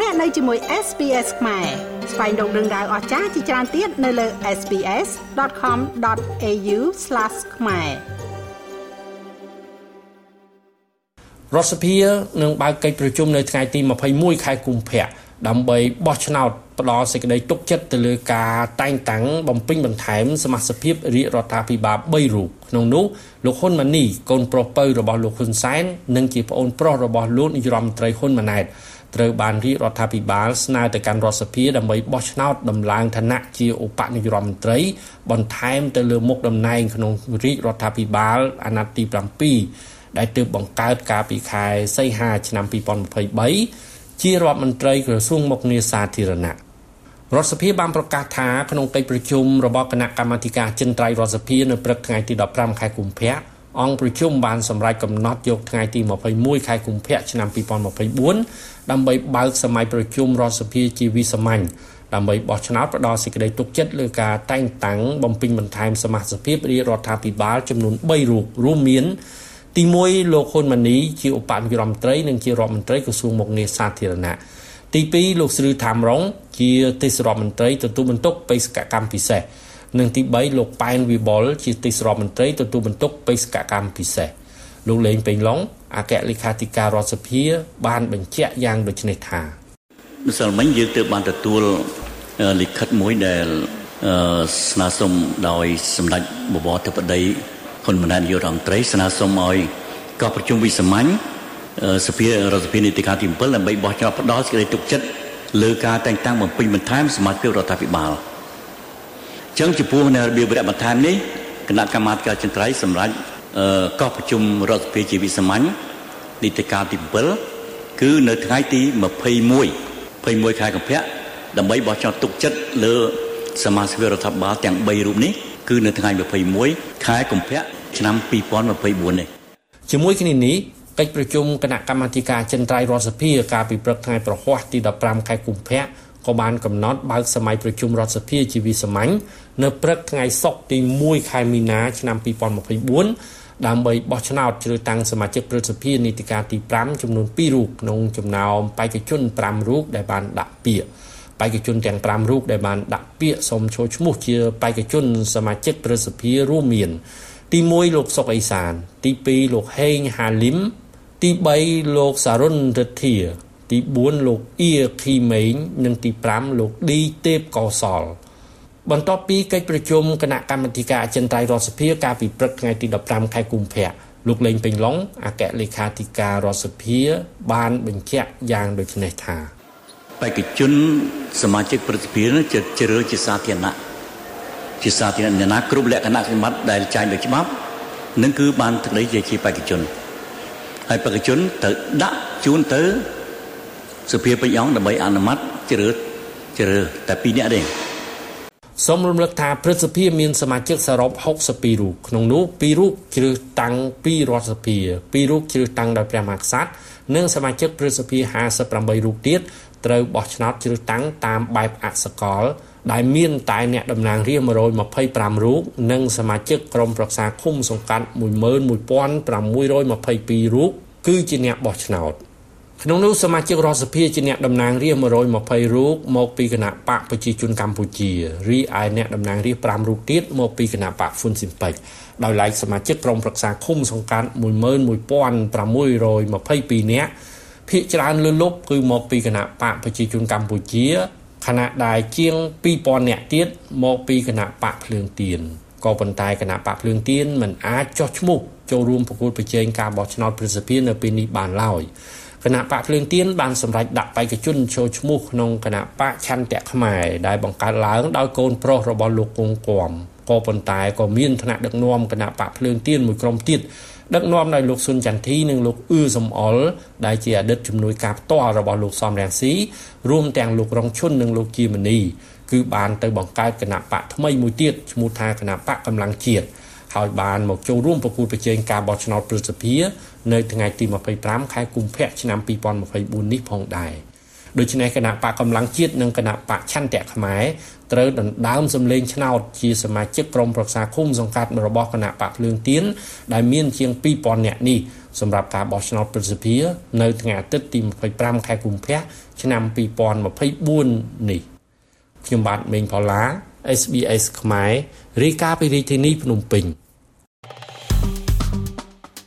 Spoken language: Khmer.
លោកអ្នកនៅជាមួយ SPS ខ្មែរស្វែងរកដឹងដៅអស្ចារ្យជាច្រើនទៀតនៅលើ SPS.com.au/ ខ្មែររដ្ឋសភានឹងបើកកិច្ចប្រជុំនៅថ្ងៃទី21ខែកុម្ភៈដើម្បីបោះឆ្នោតផ្ដល់សេចក្តីទុកចិត្តទៅលើការតែងតាំងបំពេញបន្ថែមសមាជិកភាពរាជរដ្ឋាភិបាល3រូបក្នុងនោះលោកហ៊ុនម៉ាណីកូនប្រុសពៅរបស់លោកហ៊ុនសែននិងជាប្អូនប្រុសរបស់លោកនាយរដ្ឋមន្ត្រីហ៊ុនម៉ាណែត ត្រូវបានរាជរដ្ឋាភិបាលស្នើទៅកាន់រដ្ឋសភាដើម្បីបោះឆ្នោតដំឡើងឋានៈជាឧបនាយករដ្ឋមន្ត្រីបន្ថែមទៅលើមុខតំណែងក្នុងរាជរដ្ឋាភិបាលអាណត្តិទី7ដែលទើបបង្កើតកាលពីខែសីហាឆ្នាំ2023ជារដ្ឋមន្ត្រីក្រសួងមុខងារសាធារណៈរដ្ឋសភាបានប្រកាសថាក្នុងកិច្ចប្រជុំរបស់គណៈកម្មាធិការចិនត្រៃរដ្ឋសភានៅព្រឹកថ្ងៃទី15ខែកុម្ភៈ អង្គប្រជុំបានសម្រេចកំណត់យកថ្ងៃទី21ខែកុម្ភៈឆ្នាំ2024ដើម្បីបើកសម័យប្រជុំរដ្ឋសភាជាវិសាមញ្ញដើម្បីបោះឆ្នោតផ្ដល់សេចក្តីទុកចិត្តលើការតែងតាំងបំពេញបន្ថែមសមាជិកភាពរាជរដ្ឋាភិបាលចំនួន3រូបរួមមានទី1លោកហ៊ុនម៉ាណីជាឧបនាយករដ្ឋមន្ត្រីនិងជារដ្ឋមន្ត្រីក្រសួងមុខងារសាធារណៈទី2លោកស្រីថាមរងជាទេសរដ្ឋមន្ត្រីទទួលបន្ទុកបេសកកម្មពិសេស និងទី3លោកប៉ែនវិបុលជាទេសរដ្ឋមន្ត្រីទទួលបន្ទុកបេសកកម្មពិសេសលោកលេងពេញឡុងអគ្គលេខាធិការរដ្ឋសភា បានបញ្ជាក់យ៉ាងដូចនេះថាម្សិលមិញយើងទើបបានទទួលលិខិតមួយដែលស្នើសុំដោយសម្ដេចបវរធិបតីហ៊ុនម៉ាណែតនាយករដ្ឋមន្ត្រីស្នើសុំឲ្យកោះប្រជុំវិសាមញ្ញសភារដ្ឋសភានីតិកាលទី7ដើម្បីបោះឆ្នោតផ្ដោតសេចក្តីទុកចិត្តលើការតែងតាំងបំពេញបន្ថែមសមាជិករដ្ឋាភិបាលអញ្ចឹងចំពោះនៅរបៀបវគ្គបន្ថែមនេះគណៈកម្មាធិការចិន្ត្រៃសម្រាប់កោះប្រជុំរដ្ឋសភាជាវិសាមញ្ញនីតិកាលទី7គឺនៅថ្ងៃទី21 21ខែកុម្ភៈដើម្បីបោះឆ្នោតទុកចិត្តលើ សមាជិករដ្ឋាភិបាលទាំង3រូបនេះគឺនៅថ្ងៃ21ខែកុម្ភៈឆ្នាំ2024នេះជាមួយគ្នានេះកិច្ចប្រជុំគណៈកម្មាធិការចិនត្រៃរដ្ឋសភាកាលពីព្រឹកថ្ងៃប្រហ័សទី15ខែកុម្ភៈ ក៏បានកំណត់បើកសម័យប្រជុំរដ្ឋសភាជាវិសាមញ្ញនៅព្រឹកថ្ងៃសុក្រទី1ខែមីនាឆ្នាំ2024ដើម្បីបោះឆ្នោតជ្រើសតាំងសមាជិកព្រឹទ្ធសភានីតិកាលទី5ចំនួន2រូបក្នុងចំណោមបេក្ខជន5រូបដែលបានដាក់ពាក្យបេក្ខជនទាំង5រូបដែលបានដាក់ពាក្យសូមចូលឈ្មោះជាបេក្ខជនសមាជិកព្រឹទ្ធសភារួមមាន ទី1លោកសុកអេសាន ទី2លោកហេងហាលីមទី3លោកសារុនរិទ្ធា ទី4លោកអ៊ីខីម៉េងនិងទី5លោកឌីទេពកោសលបន្ទាប់ពីកិច្ចប្រជុំគណៈកម្មាធិការអចិន្ត្រៃយ៍រដ្ឋសភាកាលពីព្រឹកថ្ងៃទី15ខែកុម្ភៈលោកលេងពេញឡុងអគ្គលេខាធិការរដ្ឋសភាបានបញ្ជាក់យ៉ាងដូចនេះថាបេក្ខជនសមាជិកប្រតិភិនជាជ្រើជាសាធារណៈជាសាធារណៈណាគ្រប់លក្ខណៈសម្បត្តិដែលចែងដោយច្បាប់នឹងគឺបានទឹកដីជាបេក្ខជនហើយបេក្ខជនទៅដាក់ជូនទៅ សភាពេញអង្គដើម្បីអនុម័តជ្រើជ្រើតែ2នាក់ទេសូមរំលឹកថាព្រឹទ្ធសភាមានសមាជិកសរុប62រូបក្នុងនោះ2រូបជ្រើសតាំងពីរដ្ឋសភា2រូបជ្រើសតាំងដោយព្រះមហាក្សត្រនិងសមាជិកព្រឹទ្ធសភា58រូបទៀតត្រូវបោះឆ្នោតជ្រើសតាំងតាមបែបអសកល ដែលមានតែអ្នកតំណាងរាស្ត្រ125រូបនិងសមាជិកក្រុមប្រឹក្សាឃុំសង្កាត់11622រូបគឺជាអ្នកបោះឆ្នោត ក្នុងនោះសមាជិករដ្ឋសភាជាអ្នកតំណាងរាស្ត្រ120រូបមកពីគណៈបកប្រជាជនកម្ពុជារីឯអ្នកតំណាងរាស្ត្រ5រូបទៀតមកពីគណៈបកហ្វុនស៊ីមពេចដោយឡែកសមាជិកក្រុមប្រឹក្សាឃុំសង្កាត់11622នាក់ភាគច្រើនលើលុបគឺមកពីគណៈបកប្រជាជនកម្ពុជាខណៈដែលជាង2000នាក់ទៀតមកពីគណៈបកភ្លើងទៀនក៏ប៉ុន្តែគណៈបកភ្លើងទៀនមិនអាចចោះឈ្មោះចូលរួមប្រកួតប្រជែងការបោះឆ្នោតប្រសិទ្ធភាពនៅពេលនេះបានឡើយ គណៈបកភ្លើងទៀនបានសម្រេចដាក់បេក្ខជនចូលឈ្មោះក្នុងគណៈបកឆន្ទៈខ្មែរដែលបង្កើតឡើងដោយកូនប្រុសរបស់លោកគង់គំក៏ប៉ុន្តែក៏មានថ្នាក់ដឹកនាំគណៈបកភ្លើងទៀនមួយក្រុមទៀតដឹកនាំដោយលោកស៊ុនចន្ទធីនិងលោកអ៊ឺសំអល់ដែលជាអតីតជំនួយការផ្ទាល់របស់លោកសំរងស៊ីរួមទាំងលោករងឈុននិងលោកជាមនីគឺបានទៅបង្កើតគណៈបកថ្មីមួយទៀតឈ្មោះថាគណៈបកកម្លាំងជាតិ ហើយបានមកចូលរួមប្រគួតប្រជែងការបោះឆ្នោតព្រឹទ្ធសភានៅថ្ងៃទី25ខែកុម្ភៈឆ្នាំ2024នេះផងដែរគដូច្នេះគណៈបកកម្លាំងជាតិនិងគណៈបកឆន្ទៈខ្មែរត្រូវដណ្ដើមសម្លេងឆ្នោតជាសមាជិកក្រុមប្រឹក្សាឃុំសង្កាត់របស់គណៈបកភ្លើងទៀនដែលមានជាង2000នាក់នេះសម្រាប់ការបោះឆ្នោតប្រសិទ្ធិនៅថ្ងៃអាទិត្យទី25ខែកុម្ភៈឆ្នាំ2024នេះខ្ញុំបាទមេងផល្លា SBS ខ្មែររាយការណ៍ពីរាជធានីភ្នំពេញ